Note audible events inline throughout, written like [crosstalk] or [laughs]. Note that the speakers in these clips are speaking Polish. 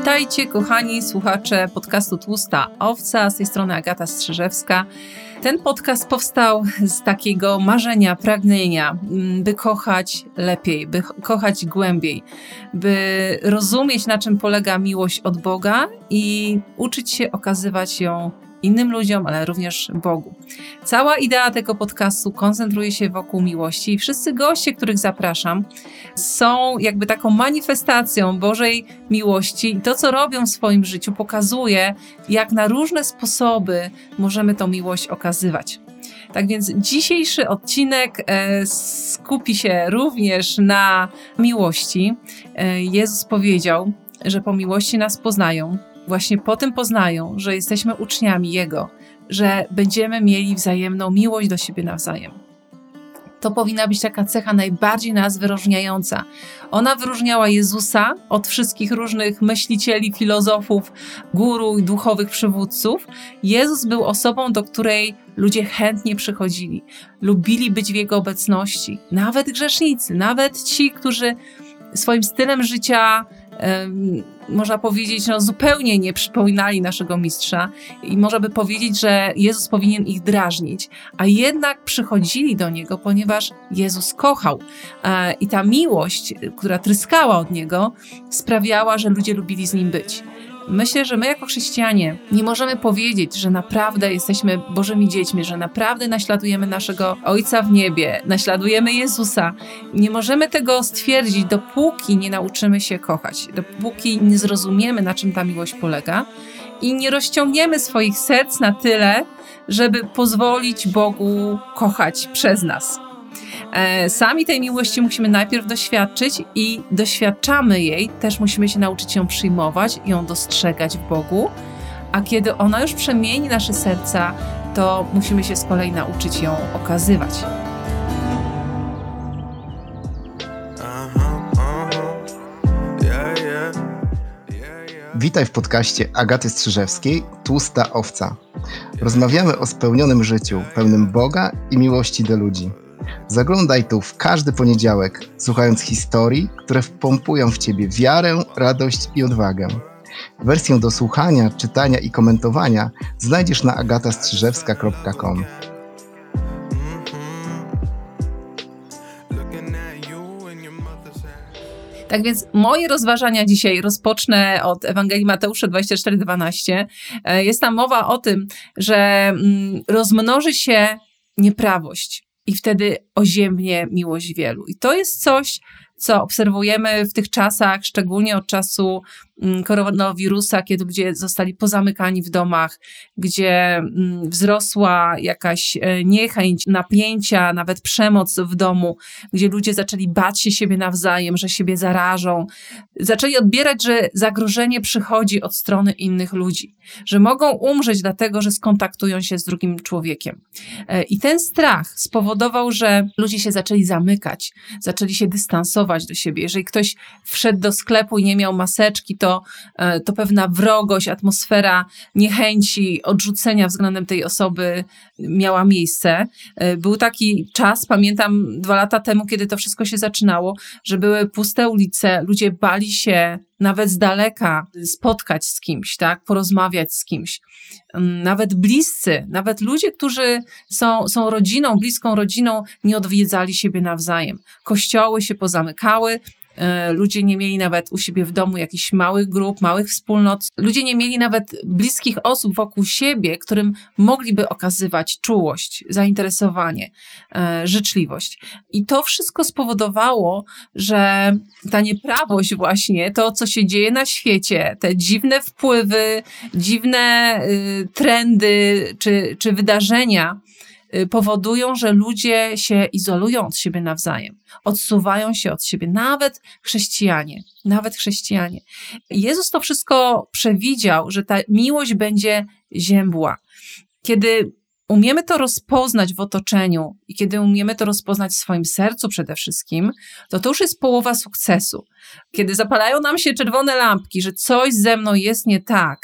Witajcie, kochani słuchacze podcastu Tłusta Owca, z tej strony Agata Strzyżewska. Ten podcast powstał z takiego marzenia, pragnienia, mm, by kochać lepiej, by kochać głębiej, by rozumieć, na czym polega miłość od Boga i uczyć się okazywać ją innym ludziom, ale również Bogu. Cała idea tego podcastu koncentruje się wokół miłości i wszyscy goście, których zapraszam, są jakby taką manifestacją Bożej miłości i to, co robią w swoim życiu, pokazuje, jak na różne sposoby możemy tą miłość okazywać. Tak więc dzisiejszy odcinek e, skupi się również na miłości. E, Jezus powiedział, że po miłości nas poznają, właśnie po tym poznają, że jesteśmy uczniami Jego, że będziemy mieli wzajemną miłość do siebie nawzajem. To powinna być taka cecha najbardziej nas wyróżniająca. Ona wyróżniała Jezusa od wszystkich różnych myślicieli, filozofów, guru i duchowych przywódców. Jezus był osobą, do której ludzie chętnie przychodzili, lubili być w Jego obecności. Nawet grzesznicy, nawet ci, którzy swoim stylem życia można powiedzieć, no, zupełnie nie przypominali naszego mistrza i można by powiedzieć, że Jezus powinien ich drażnić, a jednak przychodzili do niego, ponieważ Jezus kochał. E, I ta miłość, która tryskała od niego, sprawiała, że ludzie lubili z nim być. Myślę, że my jako chrześcijanie nie możemy powiedzieć, że naprawdę jesteśmy Bożymi dziećmi, że naprawdę naśladujemy naszego Ojca w niebie, naśladujemy Jezusa. Nie możemy tego stwierdzić, dopóki nie nauczymy się kochać, dopóki nie zrozumiemy, na czym ta miłość polega i nie rozciągniemy swoich serc na tyle, żeby pozwolić Bogu kochać przez nas. E, sami tej miłości musimy najpierw doświadczyć i doświadczamy jej, też musimy się nauczyć ją przyjmować, ją dostrzegać w Bogu, a kiedy ona już przemieni nasze serca, to musimy się z kolei nauczyć ją okazywać. Witaj w podcaście Agaty Strzyżewskiej, Tłusta Owca. Rozmawiamy o spełnionym życiu, pełnym Boga i miłości do ludzi. Zaglądaj tu w każdy poniedziałek, słuchając historii, które wpompują w ciebie wiarę, radość i odwagę. Wersję do słuchania, czytania i komentowania znajdziesz na agatastrzyżewska.com. Tak więc moje rozważania dzisiaj rozpocznę od Ewangelii Mateusza 24:12. E, jest tam mowa o tym, że mm, rozmnoży się nieprawość i wtedy oziębnie miłość wielu. I to jest coś, co obserwujemy w tych czasach, szczególnie od czasu koronawirusa, kiedy ludzie zostali pozamykani w domach, gdzie mm, wzrosła jakaś e, niechęć, napięcia, nawet przemoc w domu, gdzie ludzie zaczęli bać się siebie nawzajem, że siebie zarażą. Zaczęli odbierać, że zagrożenie przychodzi od strony innych ludzi, że mogą umrzeć dlatego, że skontaktują się z drugim człowiekiem. E, I ten strach spowodował, że ludzie się zaczęli zamykać, zaczęli się dystansować, do siebie. Jeżeli ktoś wszedł do sklepu i nie miał maseczki, to, e, to pewna wrogość, atmosfera niechęci, odrzucenia względem tej osoby miała miejsce. E, był taki czas, pamiętam dwa lata temu, kiedy to wszystko się zaczynało, że były puste ulice, ludzie bali się nawet z daleka spotkać z kimś, tak, porozmawiać z kimś. Mm, nawet bliscy, nawet ludzie, którzy są, są rodziną, bliską rodziną, nie odwiedzali siebie nawzajem. Kościoły się pozamykały, ludzie nie mieli nawet u siebie w domu jakichś małych grup, małych wspólnot. Ludzie nie mieli nawet bliskich osób wokół siebie, którym mogliby okazywać czułość, zainteresowanie, e, życzliwość. I to wszystko spowodowało, że ta nieprawość właśnie, to co się dzieje na świecie, te dziwne wpływy, dziwne y, trendy czy, czy wydarzenia, powodują, że ludzie się izolują od siebie nawzajem, odsuwają się od siebie, nawet chrześcijanie, nawet chrześcijanie. Jezus to wszystko przewidział, że ta miłość będzie ziębła. Kiedy umiemy to rozpoznać w otoczeniu i kiedy umiemy to rozpoznać w swoim sercu przede wszystkim, to to już jest połowa sukcesu. Kiedy zapalają nam się czerwone lampki, że coś ze mną jest nie tak,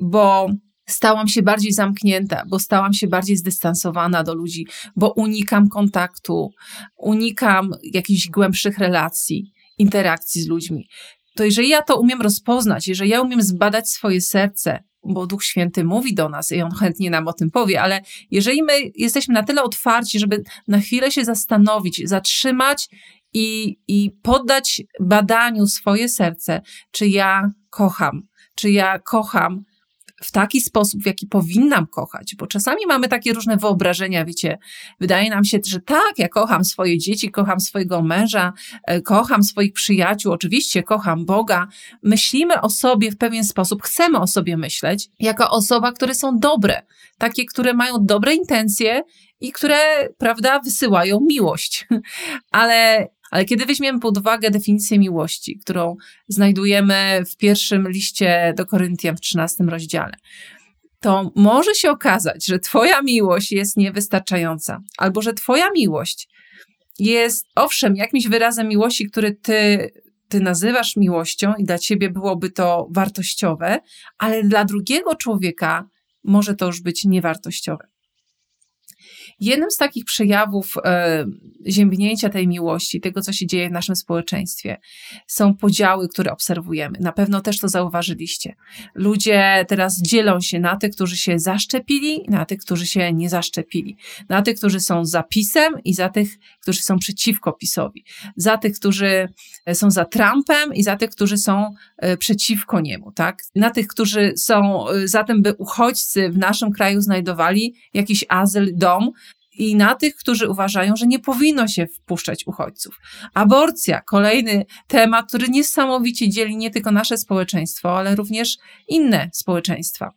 bo stałam się bardziej zamknięta, bo stałam się bardziej zdystansowana do ludzi, bo unikam kontaktu, unikam jakichś głębszych relacji, interakcji z ludźmi. To jeżeli ja to umiem rozpoznać, jeżeli ja umiem zbadać swoje serce, bo Duch Święty mówi do nas i on chętnie nam o tym powie, ale jeżeli my jesteśmy na tyle otwarci, żeby na chwilę się zastanowić, zatrzymać i, i poddać badaniu swoje serce, czy ja kocham, czy ja kocham w taki sposób, w jaki powinnam kochać, bo czasami mamy takie różne wyobrażenia, wiecie, wydaje nam się, że tak, ja kocham swoje dzieci, kocham swojego męża, e, kocham swoich przyjaciół, oczywiście kocham Boga. Myślimy o sobie w pewien sposób, chcemy o sobie myśleć jako osoba, które są dobre, takie, które mają dobre intencje i które, prawda, wysyłają miłość. [laughs] Ale ale kiedy weźmiemy pod uwagę definicję miłości, którą znajdujemy w pierwszym liście do Koryntian w 13 rozdziale, to może się okazać, że Twoja miłość jest niewystarczająca, albo że Twoja miłość jest, owszem, jakimś wyrazem miłości, który Ty, ty nazywasz miłością i dla Ciebie byłoby to wartościowe, ale dla drugiego człowieka może to już być niewartościowe. Jednym z takich przejawów e, ziębnięcia tej miłości, tego, co się dzieje w naszym społeczeństwie, są podziały, które obserwujemy. Na pewno też to zauważyliście. Ludzie teraz dzielą się na tych, którzy się zaszczepili, na tych, którzy się nie zaszczepili. Na tych, którzy są za PiSem i za tych, którzy są przeciwko PiSowi. Za tych, którzy są za Trumpem i za tych, którzy są e, przeciwko niemu, tak? Na tych, którzy są e, za tym, by uchodźcy w naszym kraju znajdowali jakiś azyl, dom, i na tych, którzy uważają, że nie powinno się wpuszczać uchodźców. Aborcja, kolejny temat, który niesamowicie dzieli nie tylko nasze społeczeństwo, ale również inne społeczeństwa.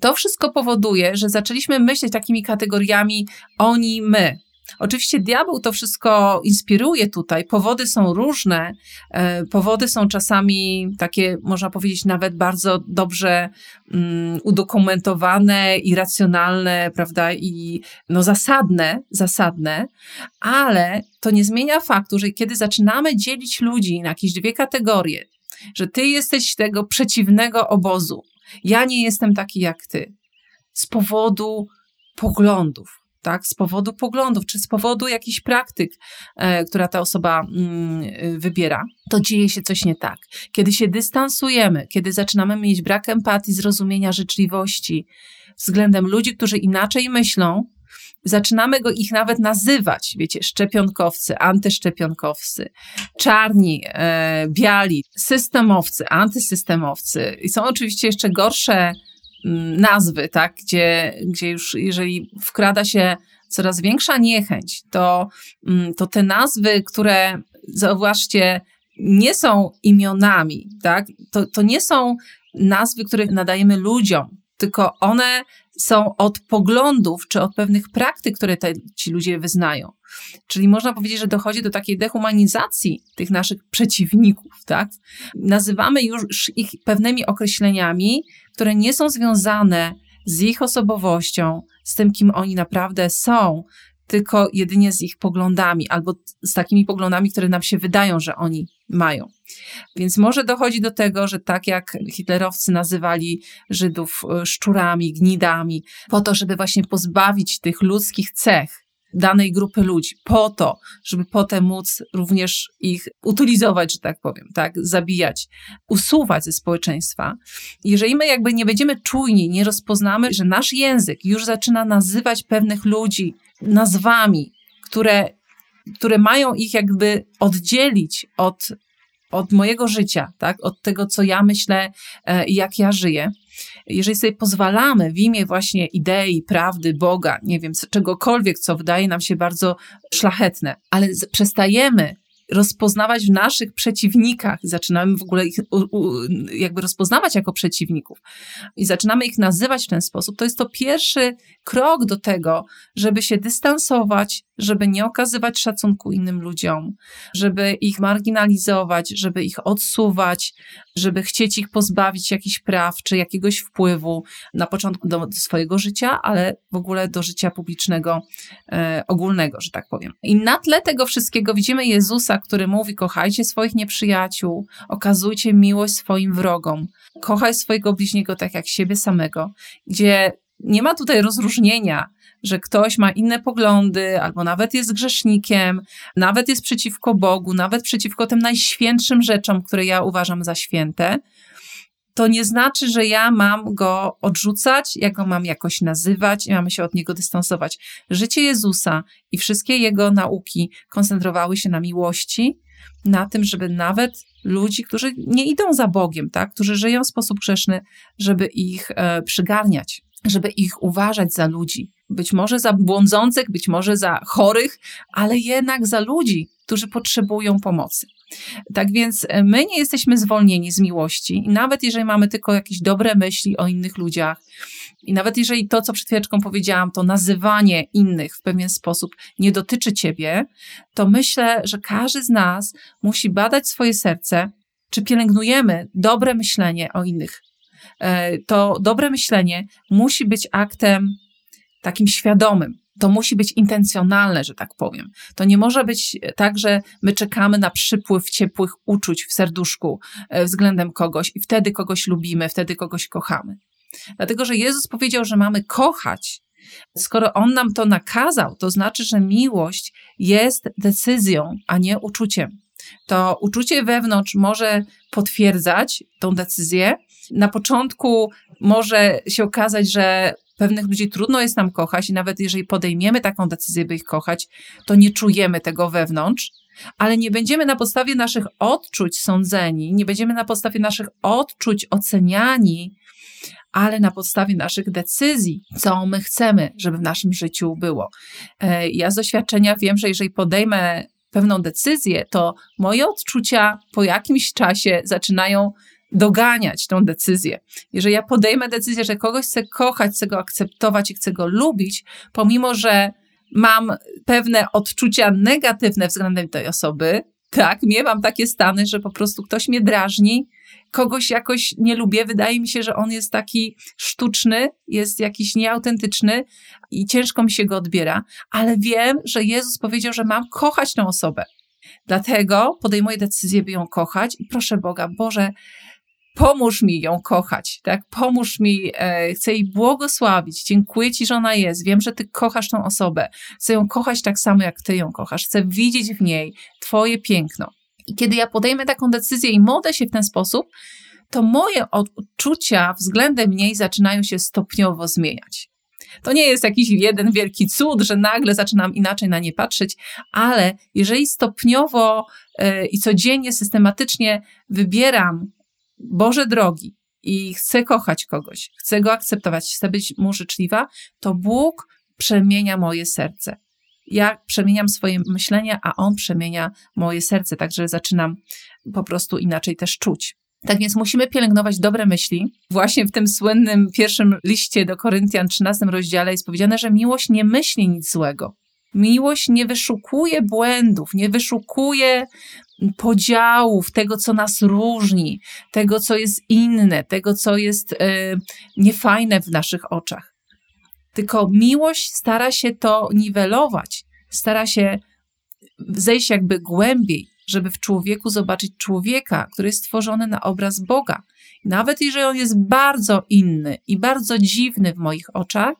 To wszystko powoduje, że zaczęliśmy myśleć takimi kategoriami oni, my. Oczywiście diabeł to wszystko inspiruje tutaj. Powody są różne. E, powody są czasami takie, można powiedzieć, nawet bardzo dobrze um, udokumentowane i racjonalne, prawda, i no, zasadne, zasadne, ale to nie zmienia faktu, że kiedy zaczynamy dzielić ludzi na jakieś dwie kategorie, że ty jesteś tego przeciwnego obozu, ja nie jestem taki jak ty, z powodu poglądów, tak, z powodu poglądów, czy z powodu jakichś praktyk, e, która ta osoba mm, y, wybiera, to dzieje się coś nie tak. Kiedy się dystansujemy, kiedy zaczynamy mieć brak empatii, zrozumienia, życzliwości względem ludzi, którzy inaczej myślą, zaczynamy go ich nawet nazywać, wiecie, szczepionkowcy, antyszczepionkowcy, czarni, e, biali, systemowcy, antysystemowcy. I są oczywiście jeszcze gorsze nazwy, tak, gdzie, gdzie już jeżeli wkrada się coraz większa niechęć, to, mm, to te nazwy, które zauważcie, nie są imionami, tak, to, to nie są nazwy, które nadajemy ludziom, tylko one są od poglądów czy od pewnych praktyk, które te, ci ludzie wyznają. Czyli można powiedzieć, że dochodzi do takiej dehumanizacji tych naszych przeciwników, tak? Nazywamy już ich pewnymi określeniami, które nie są związane z ich osobowością, z tym, kim oni naprawdę są, tylko jedynie z ich poglądami albo z takimi poglądami, które nam się wydają, że oni mają. Więc może dochodzi do tego, że tak jak hitlerowcy nazywali Żydów e, szczurami, gnidami, po to, żeby właśnie pozbawić tych ludzkich cech, danej grupy ludzi, po to, żeby potem móc również ich utylizować, że tak powiem, tak, zabijać, usuwać ze społeczeństwa. Jeżeli my jakby nie będziemy czujni, nie rozpoznamy, że nasz język już zaczyna nazywać pewnych ludzi nazwami, które, które mają ich jakby oddzielić od, od mojego życia, tak, od tego, co ja myślę e, i jak ja żyję, jeżeli sobie pozwalamy w imię właśnie idei, prawdy, Boga, nie wiem, czegokolwiek, co wydaje nam się bardzo szlachetne, ale przestajemy rozpoznawać w naszych przeciwnikach, zaczynamy w ogóle ich jakby rozpoznawać jako przeciwników. I zaczynamy ich nazywać w ten sposób, to jest to pierwszy krok do tego, żeby się dystansować, żeby nie okazywać szacunku innym ludziom, żeby ich marginalizować, żeby ich odsuwać, żeby chcieć ich pozbawić jakichś praw czy jakiegoś wpływu na początku do, do swojego życia, ale w ogóle do życia publicznego, e, ogólnego, że tak powiem. I na tle tego wszystkiego widzimy Jezusa, który mówi: Kochajcie swoich nieprzyjaciół, okazujcie miłość swoim wrogom, kochaj swojego bliźniego tak jak siebie samego, gdzie nie ma tutaj rozróżnienia, że ktoś ma inne poglądy, albo nawet jest grzesznikiem, nawet jest przeciwko Bogu, nawet przeciwko tym najświętszym rzeczom, które ja uważam za święte, to nie znaczy, że ja mam go odrzucać, ja go mam jakoś nazywać, ja mam się od niego dystansować. Życie Jezusa i wszystkie jego nauki koncentrowały się na miłości, na tym, żeby nawet ludzi, którzy nie idą za Bogiem, tak, którzy żyją w sposób grzeszny, żeby ich e, przygarniać, żeby ich uważać za ludzi. Być może za błądzących, być może za chorych, ale jednak za ludzi, którzy potrzebują pomocy. Tak więc e, my nie jesteśmy zwolnieni z miłości, i nawet jeżeli mamy tylko jakieś dobre myśli o innych ludziach, i nawet jeżeli to, co przed chwileczką powiedziałam, to nazywanie innych w pewien sposób nie dotyczy ciebie, to myślę, że każdy z nas musi badać swoje serce, czy pielęgnujemy dobre myślenie o innych. E, to dobre myślenie musi być aktem takim świadomym. To musi być intencjonalne, że tak powiem. To nie może być tak, że my czekamy na przypływ ciepłych uczuć w serduszku e, względem kogoś i wtedy kogoś lubimy, wtedy kogoś kochamy. Dlatego, że Jezus powiedział, że mamy kochać. Skoro On nam to nakazał, to znaczy, że miłość jest decyzją, a nie uczuciem. To uczucie wewnątrz może potwierdzać tą decyzję. Na początku może się okazać, że pewnych ludzi trudno jest nam kochać i nawet jeżeli podejmiemy taką decyzję, by ich kochać, to nie czujemy tego wewnątrz, ale nie będziemy na podstawie naszych odczuć sądzeni, nie będziemy na podstawie naszych odczuć oceniani, ale na podstawie naszych decyzji, co my chcemy, żeby w naszym życiu było. E, ja z doświadczenia wiem, że jeżeli podejmę pewną decyzję, to moje odczucia po jakimś czasie zaczynają doganiać tą decyzję. Jeżeli ja podejmę decyzję, że kogoś chcę kochać, chcę go akceptować i chcę go lubić, pomimo że mam pewne odczucia negatywne względem tej osoby, tak, miewam takie stany, że po prostu ktoś mnie drażni, kogoś jakoś nie lubię, wydaje mi się, że on jest taki sztuczny, jest jakiś nieautentyczny i ciężko mi się go odbiera, ale wiem, że Jezus powiedział, że mam kochać tę osobę. Dlatego podejmuję decyzję, by ją kochać i proszę Boga, Boże, pomóż mi ją kochać, tak? Pomóż mi, e, chcę jej błogosławić. Dziękuję Ci, że ona jest. Wiem, że Ty kochasz tą osobę. Chcę ją kochać tak samo, jak Ty ją kochasz. Chcę widzieć w niej Twoje piękno. I kiedy ja podejmę taką decyzję i modlę się w ten sposób, to moje odczucia względem niej zaczynają się stopniowo zmieniać. To nie jest jakiś jeden wielki cud, że nagle zaczynam inaczej na nie patrzeć, ale jeżeli stopniowo yy, i codziennie, systematycznie wybieram Boże drogi i chcę kochać kogoś, chcę go akceptować, chcę być mu życzliwa, to Bóg przemienia moje serce. Ja przemieniam swoje myślenia, a On przemienia moje serce, także zaczynam po prostu inaczej też czuć. Tak więc musimy pielęgnować dobre myśli. Właśnie w tym słynnym pierwszym liście do Koryntian, 13 rozdziale jest powiedziane, że miłość nie myśli nic złego. Miłość nie wyszukuje błędów, nie wyszukuje podziałów, tego, co nas różni, tego, co jest inne, tego, co jest e, niefajne w naszych oczach. Tylko miłość stara się to niwelować, stara się zejść jakby głębiej, żeby w człowieku zobaczyć człowieka, który jest stworzony na obraz Boga. Nawet jeżeli on jest bardzo inny i bardzo dziwny w moich oczach,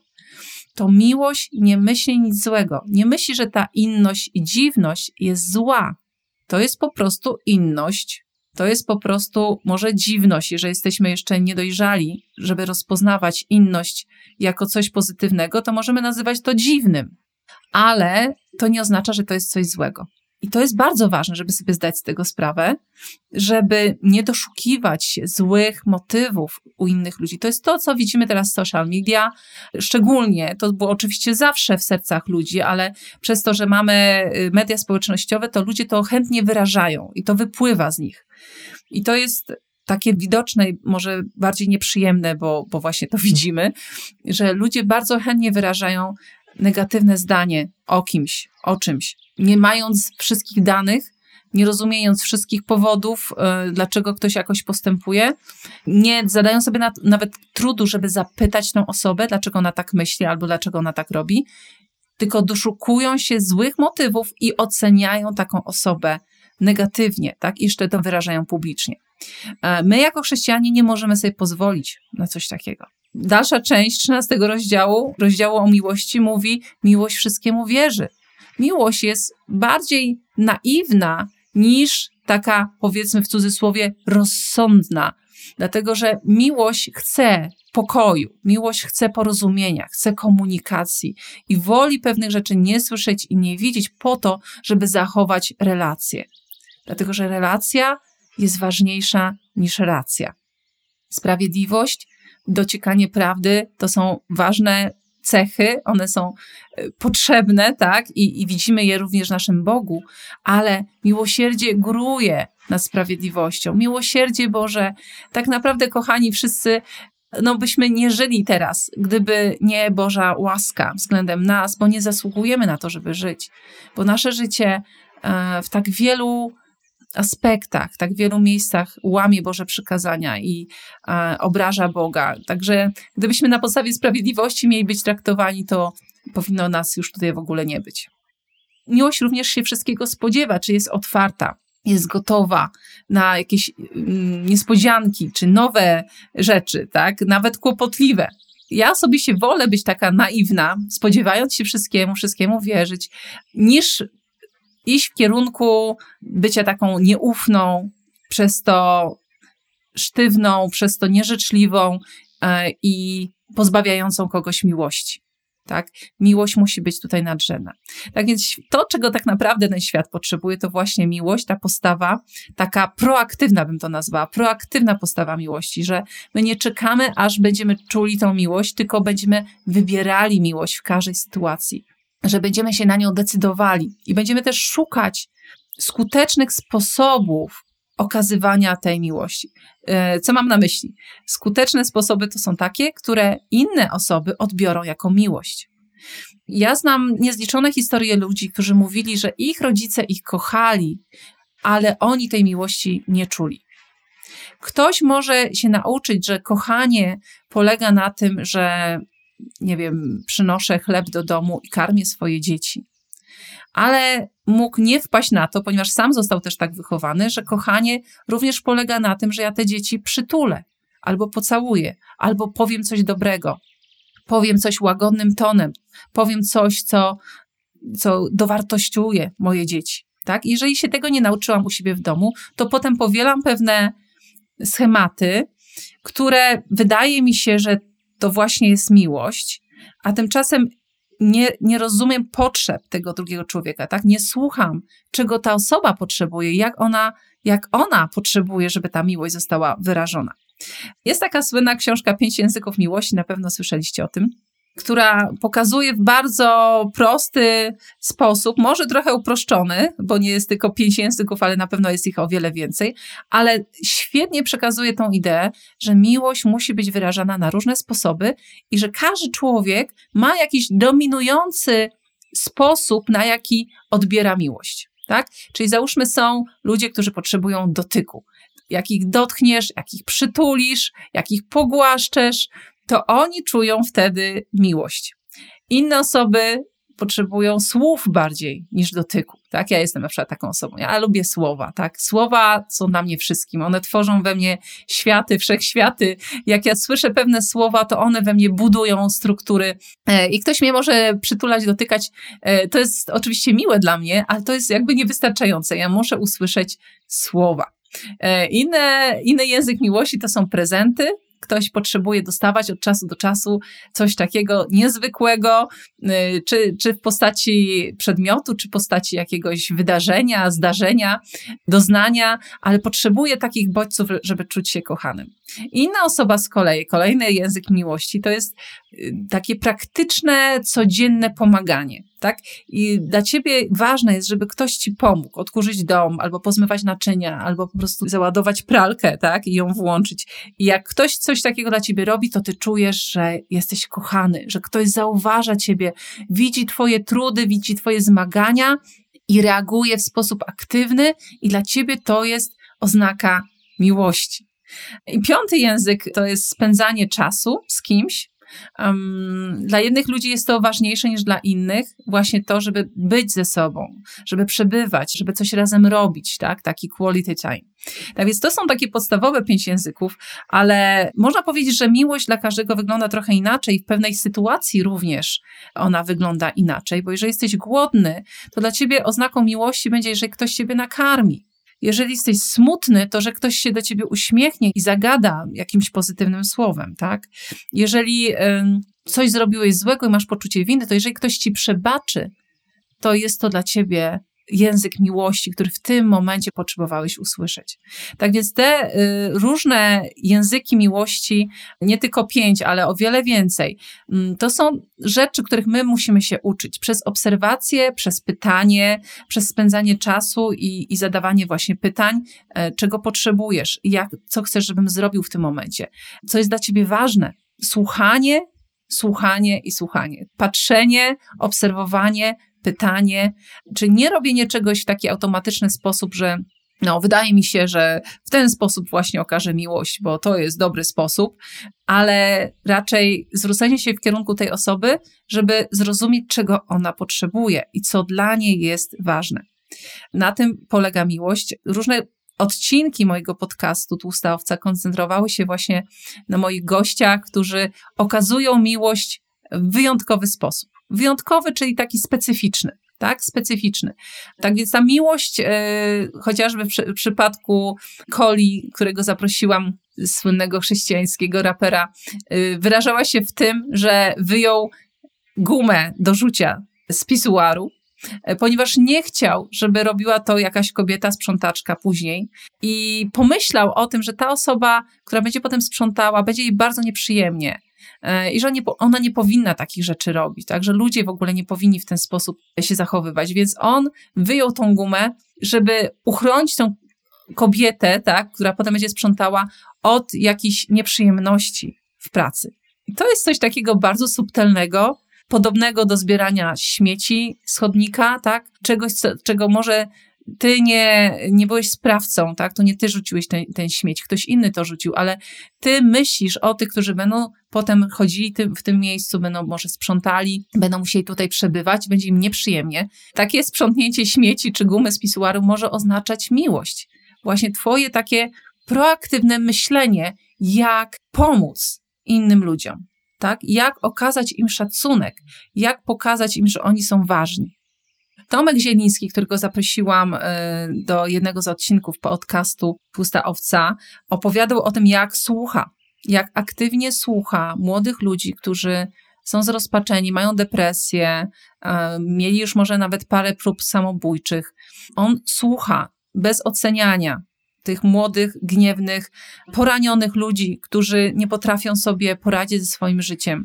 to miłość nie myśli nic złego. Nie myśli, że ta inność i dziwność jest zła. To jest po prostu inność, to jest po prostu może dziwność, jeżeli jesteśmy jeszcze niedojrzali, żeby rozpoznawać inność jako coś pozytywnego, to możemy nazywać to dziwnym. Ale to nie oznacza, że to jest coś złego. I to jest bardzo ważne, żeby sobie zdać z tego sprawę, żeby nie doszukiwać się złych motywów u innych ludzi. To jest to, co widzimy teraz w social media. Szczególnie to było oczywiście zawsze w sercach ludzi, ale przez to, że mamy y, media społecznościowe, to ludzie to chętnie wyrażają i to wypływa z nich. I to jest takie widoczne, może bardziej nieprzyjemne, bo, bo właśnie to [laughs] widzimy, że ludzie bardzo chętnie wyrażają negatywne zdanie o kimś, o czymś, nie mając wszystkich danych, nie rozumiejąc wszystkich powodów, yy, dlaczego ktoś jakoś postępuje, nie zadają sobie na, nawet trudu, żeby zapytać tą osobę, dlaczego ona tak myśli albo dlaczego ona tak robi, tylko doszukują się złych motywów i oceniają taką osobę negatywnie, tak? I jeszcze to wyrażają publicznie. E, my, jako chrześcijanie, nie możemy sobie pozwolić na coś takiego Dalsza część 13 rozdziału, rozdziału o miłości mówi: miłość wszystkiemu wierzy. Miłość jest bardziej naiwna niż taka, powiedzmy w cudzysłowie, rozsądna. Dlatego, że miłość chce pokoju, miłość chce porozumienia, chce komunikacji i woli pewnych rzeczy nie słyszeć i nie widzieć po to, żeby zachować relacje. Dlatego, że relacja jest ważniejsza niż racja. Sprawiedliwość, dociekanie prawdy to są ważne cechy, one są e, potrzebne, tak? I, I, widzimy je również w naszym Bogu, ale miłosierdzie góruje nad sprawiedliwością. Miłosierdzie Boże, tak naprawdę, kochani, wszyscy no byśmy nie żyli teraz, gdyby nie Boża łaska względem nas, bo nie zasługujemy na to, żeby żyć. Bo nasze życie e, w tak wielu aspektach, tak wielu miejscach łamie Boże przykazania i e, obraża Boga. Także gdybyśmy na podstawie sprawiedliwości mieli być traktowani, to powinno nas już tutaj w ogóle nie być. Miłość również się wszystkiego spodziewa, czy jest otwarta, jest gotowa na jakieś mm, niespodzianki, czy nowe rzeczy, tak? Nawet kłopotliwe. Ja osobiście wolę być taka naiwna, spodziewając się wszystkiemu, wszystkiemu wierzyć, niż iść w kierunku bycia taką nieufną, przez to sztywną, przez to nieżyczliwą e, i pozbawiającą kogoś miłości. Tak? Miłość musi być tutaj nadrzędna. Tak więc to, czego tak naprawdę ten świat potrzebuje, to właśnie miłość, ta postawa, taka proaktywna bym to nazwała, proaktywna postawa miłości, że my nie czekamy, aż będziemy czuli tą miłość, tylko będziemy wybierali miłość w każdej sytuacji że będziemy się na nią decydowali i będziemy też szukać skutecznych sposobów okazywania tej miłości. E, co mam na myśli? Skuteczne sposoby to są takie, które inne osoby odbiorą jako miłość. Ja znam niezliczone historie ludzi, którzy mówili, że ich rodzice ich kochali, ale oni tej miłości nie czuli. Ktoś może się nauczyć, że kochanie polega na tym, że nie wiem, przynoszę chleb do domu i karmię swoje dzieci. Ale mógł nie wpaść na to, ponieważ sam został też tak wychowany, że kochanie również polega na tym, że ja te dzieci przytulę, albo pocałuję, albo powiem coś dobrego, powiem coś łagodnym tonem, powiem coś, co, co dowartościuje moje dzieci. Tak? Jeżeli się tego nie nauczyłam u siebie w domu, to potem powielam pewne schematy, które wydaje mi się, że to właśnie jest miłość, a tymczasem nie, nie rozumiem potrzeb tego drugiego człowieka, tak? Nie słucham, czego ta osoba potrzebuje, jak ona, jak ona potrzebuje, żeby ta miłość została wyrażona. Jest taka słynna książka Pięć języków miłości, na pewno słyszeliście o tym która pokazuje w bardzo prosty sposób, może trochę uproszczony, bo nie jest tylko pięć języków, ale na pewno jest ich o wiele więcej, ale świetnie przekazuje tą ideę, że miłość musi być wyrażana na różne sposoby i że każdy człowiek ma jakiś dominujący sposób, na jaki odbiera miłość. Tak? Czyli załóżmy, są ludzie, którzy potrzebują dotyku. Jak ich dotkniesz, jak ich przytulisz, jak ich pogłaszczesz, to oni czują wtedy miłość. Inne osoby potrzebują słów bardziej niż dotyku. Tak? Ja jestem na przykład taką osobą. Ja lubię słowa. Tak? Słowa są dla mnie wszystkim. One tworzą we mnie światy, wszechświaty. Jak ja słyszę pewne słowa, to one we mnie budują struktury. E, I ktoś mnie może przytulać, dotykać. E, to jest oczywiście miłe dla mnie, ale to jest jakby niewystarczające. Ja muszę usłyszeć słowa. E, inny, inny język miłości to są prezenty, ktoś potrzebuje dostawać od czasu do czasu coś takiego niezwykłego, y, czy, czy w postaci przedmiotu, czy w postaci jakiegoś wydarzenia, zdarzenia, doznania, ale potrzebuje takich bodźców, żeby czuć się kochanym. Inna osoba z kolei, kolejny język miłości, to jest takie praktyczne, codzienne pomaganie. Tak? I dla ciebie ważne jest, żeby ktoś ci pomógł odkurzyć dom, albo pozmywać naczynia, albo po prostu załadować pralkę, tak? I ją włączyć. I jak ktoś coś takiego dla ciebie robi, to ty czujesz, że jesteś kochany, że ktoś zauważa ciebie, widzi twoje trudy, widzi twoje zmagania i reaguje w sposób aktywny, i dla ciebie to jest oznaka miłości. I piąty język to jest spędzanie czasu z kimś, Um, dla jednych ludzi jest to ważniejsze niż dla innych, właśnie to, żeby być ze sobą, żeby przebywać, żeby coś razem robić, tak? Taki quality time. Tak więc to są takie podstawowe pięć języków, ale można powiedzieć, że miłość dla każdego wygląda trochę inaczej. W pewnej sytuacji również ona wygląda inaczej, bo jeżeli jesteś głodny, to dla ciebie oznaką miłości będzie, jeżeli ktoś ciebie nakarmi. Jeżeli jesteś smutny, to że ktoś się do ciebie uśmiechnie i zagada jakimś pozytywnym słowem, tak? Jeżeli coś zrobiłeś złego i masz poczucie winy, to jeżeli ktoś ci przebaczy, to jest to dla ciebie język miłości, który w tym momencie potrzebowałeś usłyszeć. Tak więc te y, różne języki miłości, nie tylko pięć, ale o wiele więcej, y, to są rzeczy, których my musimy się uczyć przez obserwację, przez pytanie, przez spędzanie czasu i, i zadawanie właśnie pytań, y, czego potrzebujesz, jak, co chcesz, żebym zrobił w tym momencie, co jest dla ciebie ważne. Słuchanie, słuchanie i słuchanie. Patrzenie, obserwowanie, pytanie, czy nie robienie czegoś w taki automatyczny sposób, że no, wydaje mi się, że w ten sposób właśnie okaże miłość, bo to jest dobry sposób, ale raczej zwrócenie się w kierunku tej osoby, żeby zrozumieć, czego ona potrzebuje i co dla niej jest ważne. Na tym polega miłość. Różne odcinki mojego podcastu Tłusta Owca koncentrowały się właśnie na moich gościach, którzy okazują miłość w wyjątkowy sposób. Wyjątkowy, czyli taki specyficzny. Tak, specyficzny. Tak więc ta miłość, e, chociażby w, w przypadku Coli, którego zaprosiłam, słynnego chrześcijańskiego rapera, e, wyrażała się w tym, że wyjął gumę do rzucia z pisuaru, e, ponieważ nie chciał, żeby robiła to jakaś kobieta sprzątaczka później i pomyślał o tym, że ta osoba, która będzie potem sprzątała, będzie jej bardzo nieprzyjemnie i że ona nie powinna takich rzeczy robić, tak, że ludzie w ogóle nie powinni w ten sposób się zachowywać. Więc on wyjął tą gumę, żeby uchronić tą kobietę, tak, która potem będzie sprzątała od jakichś nieprzyjemności w pracy. I to jest coś takiego bardzo subtelnego, podobnego do zbierania śmieci z chodnika, tak? Czegoś, co, czego może ty nie, nie byłeś sprawcą, tak? To nie ty rzuciłeś ten, ten śmieć, ktoś inny to rzucił, ale ty myślisz o tych, którzy będą potem chodzili tym, w tym miejscu, będą może sprzątali, będą musieli tutaj przebywać, będzie im nieprzyjemnie. Takie sprzątnięcie śmieci czy gumy z pisuaru może oznaczać miłość. Właśnie twoje takie proaktywne myślenie, jak pomóc innym ludziom, tak? Jak okazać im szacunek, jak pokazać im, że oni są ważni. Tomek Zieliński, którego zaprosiłam e, do jednego z odcinków podcastu Pusta Owca, opowiadał o tym, jak słucha, jak aktywnie słucha młodych ludzi, którzy są zrozpaczeni, mają depresję, e, mieli już może nawet parę prób samobójczych. On słucha bez oceniania, tych młodych, gniewnych, poranionych ludzi, którzy nie potrafią sobie poradzić ze swoim życiem.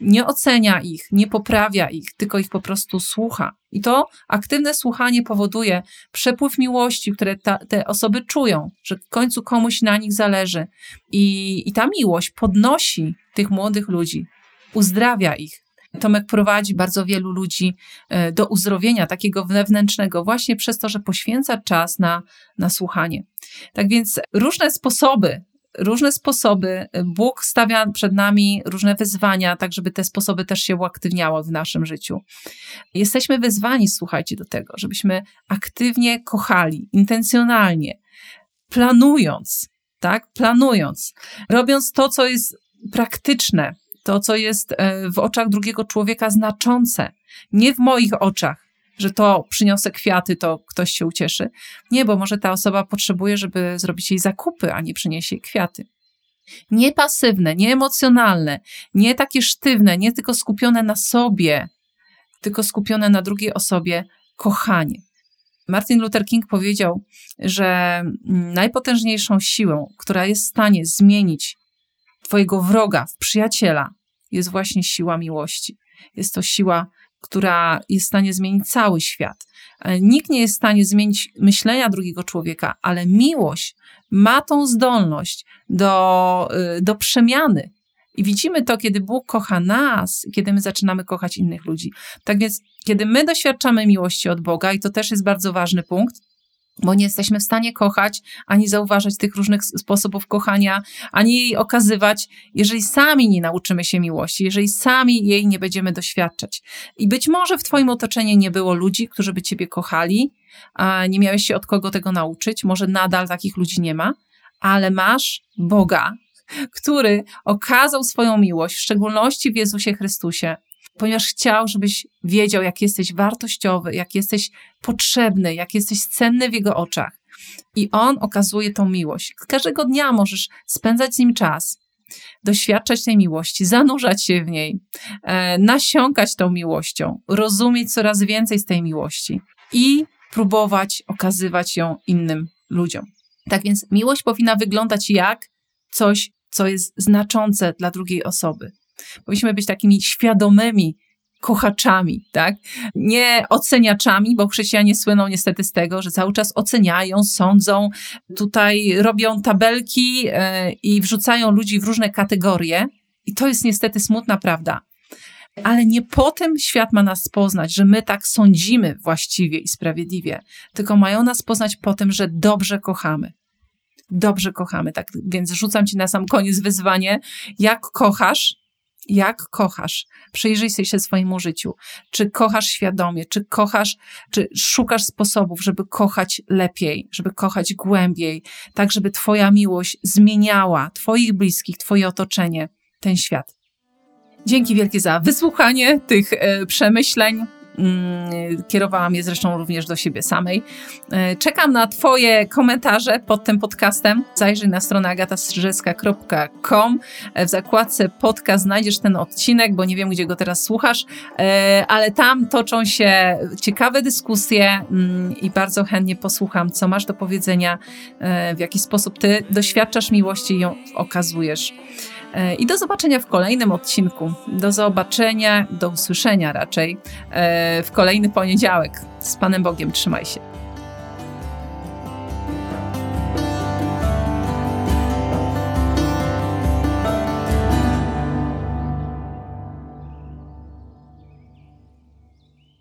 Nie ocenia ich, nie poprawia ich, tylko ich po prostu słucha. I to aktywne słuchanie powoduje przepływ miłości, które ta, te osoby czują, że w końcu komuś na nich zależy. I, I ta miłość podnosi tych młodych ludzi, uzdrawia ich, Tomek prowadzi bardzo wielu ludzi e, do uzdrowienia takiego wewnętrznego, właśnie przez to, że poświęca czas na, na słuchanie. Tak więc różne sposoby, różne sposoby, Bóg stawia przed nami różne wyzwania, tak żeby te sposoby też się uaktywniały w naszym życiu. Jesteśmy wyzwani, słuchajcie, do tego, żebyśmy aktywnie kochali, intencjonalnie, planując, tak, planując, robiąc to, co jest praktyczne, to, co jest e, w oczach drugiego człowieka znaczące. Nie w moich oczach, że to przyniosę kwiaty, to ktoś się ucieszy. Nie, bo może ta osoba potrzebuje, żeby zrobić jej zakupy, a nie przyniesie jej kwiaty. Nie pasywne, nie emocjonalne, nie takie sztywne, nie tylko skupione na sobie, tylko skupione na drugiej osobie, kochanie. Martin Luther King powiedział, że najpotężniejszą siłą, która jest w stanie zmienić Twojego wroga w przyjaciela jest właśnie siła miłości. Jest to siła, która jest w stanie zmienić cały świat. E, nikt nie jest w stanie zmienić myślenia drugiego człowieka, ale miłość ma tą zdolność do, y, do przemiany. I widzimy to, kiedy Bóg kocha nas, kiedy my zaczynamy kochać innych ludzi. Tak więc, kiedy my doświadczamy miłości od Boga, i to też jest bardzo ważny punkt, bo nie jesteśmy w stanie kochać, ani zauważać tych różnych sposobów kochania, ani jej okazywać, jeżeli sami nie nauczymy się miłości, jeżeli sami jej nie będziemy doświadczać. I być może w Twoim otoczeniu nie było ludzi, którzy by Ciebie kochali, a nie miałeś się od kogo tego nauczyć, może nadal takich ludzi nie ma, ale masz Boga, który okazał swoją miłość, w szczególności w Jezusie Chrystusie, ponieważ chciał, żebyś wiedział, jak jesteś wartościowy, jak jesteś potrzebny, jak jesteś cenny w Jego oczach. I On okazuje tą miłość. Każdego dnia możesz spędzać z Nim czas, doświadczać tej miłości, zanurzać się w niej, e, nasiąkać tą miłością, rozumieć coraz więcej z tej miłości i próbować okazywać ją innym ludziom. Tak więc miłość powinna wyglądać jak coś, co jest znaczące dla drugiej osoby. Powinniśmy być takimi świadomymi kochaczami, tak? Nie oceniaczami, bo chrześcijanie słyną niestety z tego, że cały czas oceniają, sądzą, tutaj robią tabelki e, i wrzucają ludzi w różne kategorie. I to jest niestety smutna prawda. Ale nie po tym świat ma nas poznać, że my tak sądzimy właściwie i sprawiedliwie, tylko mają nas poznać po tym, że dobrze kochamy. Dobrze kochamy. Tak więc rzucam ci na sam koniec wyzwanie, jak kochasz, jak kochasz. Przyjrzyj się swojemu życiu. Czy kochasz świadomie, czy kochasz, czy szukasz sposobów, żeby kochać lepiej, żeby kochać głębiej, tak żeby Twoja miłość zmieniała Twoich bliskich, Twoje otoczenie, ten świat. Dzięki wielkie za wysłuchanie tych e, przemyśleń. Mm, kierowałam je zresztą również do siebie samej. E, czekam na Twoje komentarze pod tym podcastem. Zajrzyj na stronę agatastrzyżewska.com. E, w zakładce podcast znajdziesz ten odcinek, bo nie wiem, gdzie go teraz słuchasz, e, ale tam toczą się ciekawe dyskusje mm, i bardzo chętnie posłucham, co masz do powiedzenia, w jaki sposób Ty doświadczasz miłości i ją okazujesz. E, I do zobaczenia w kolejnym odcinku. Do zobaczenia, do usłyszenia raczej e, w kolejny poniedziałek. Z Panem Bogiem trzymaj się.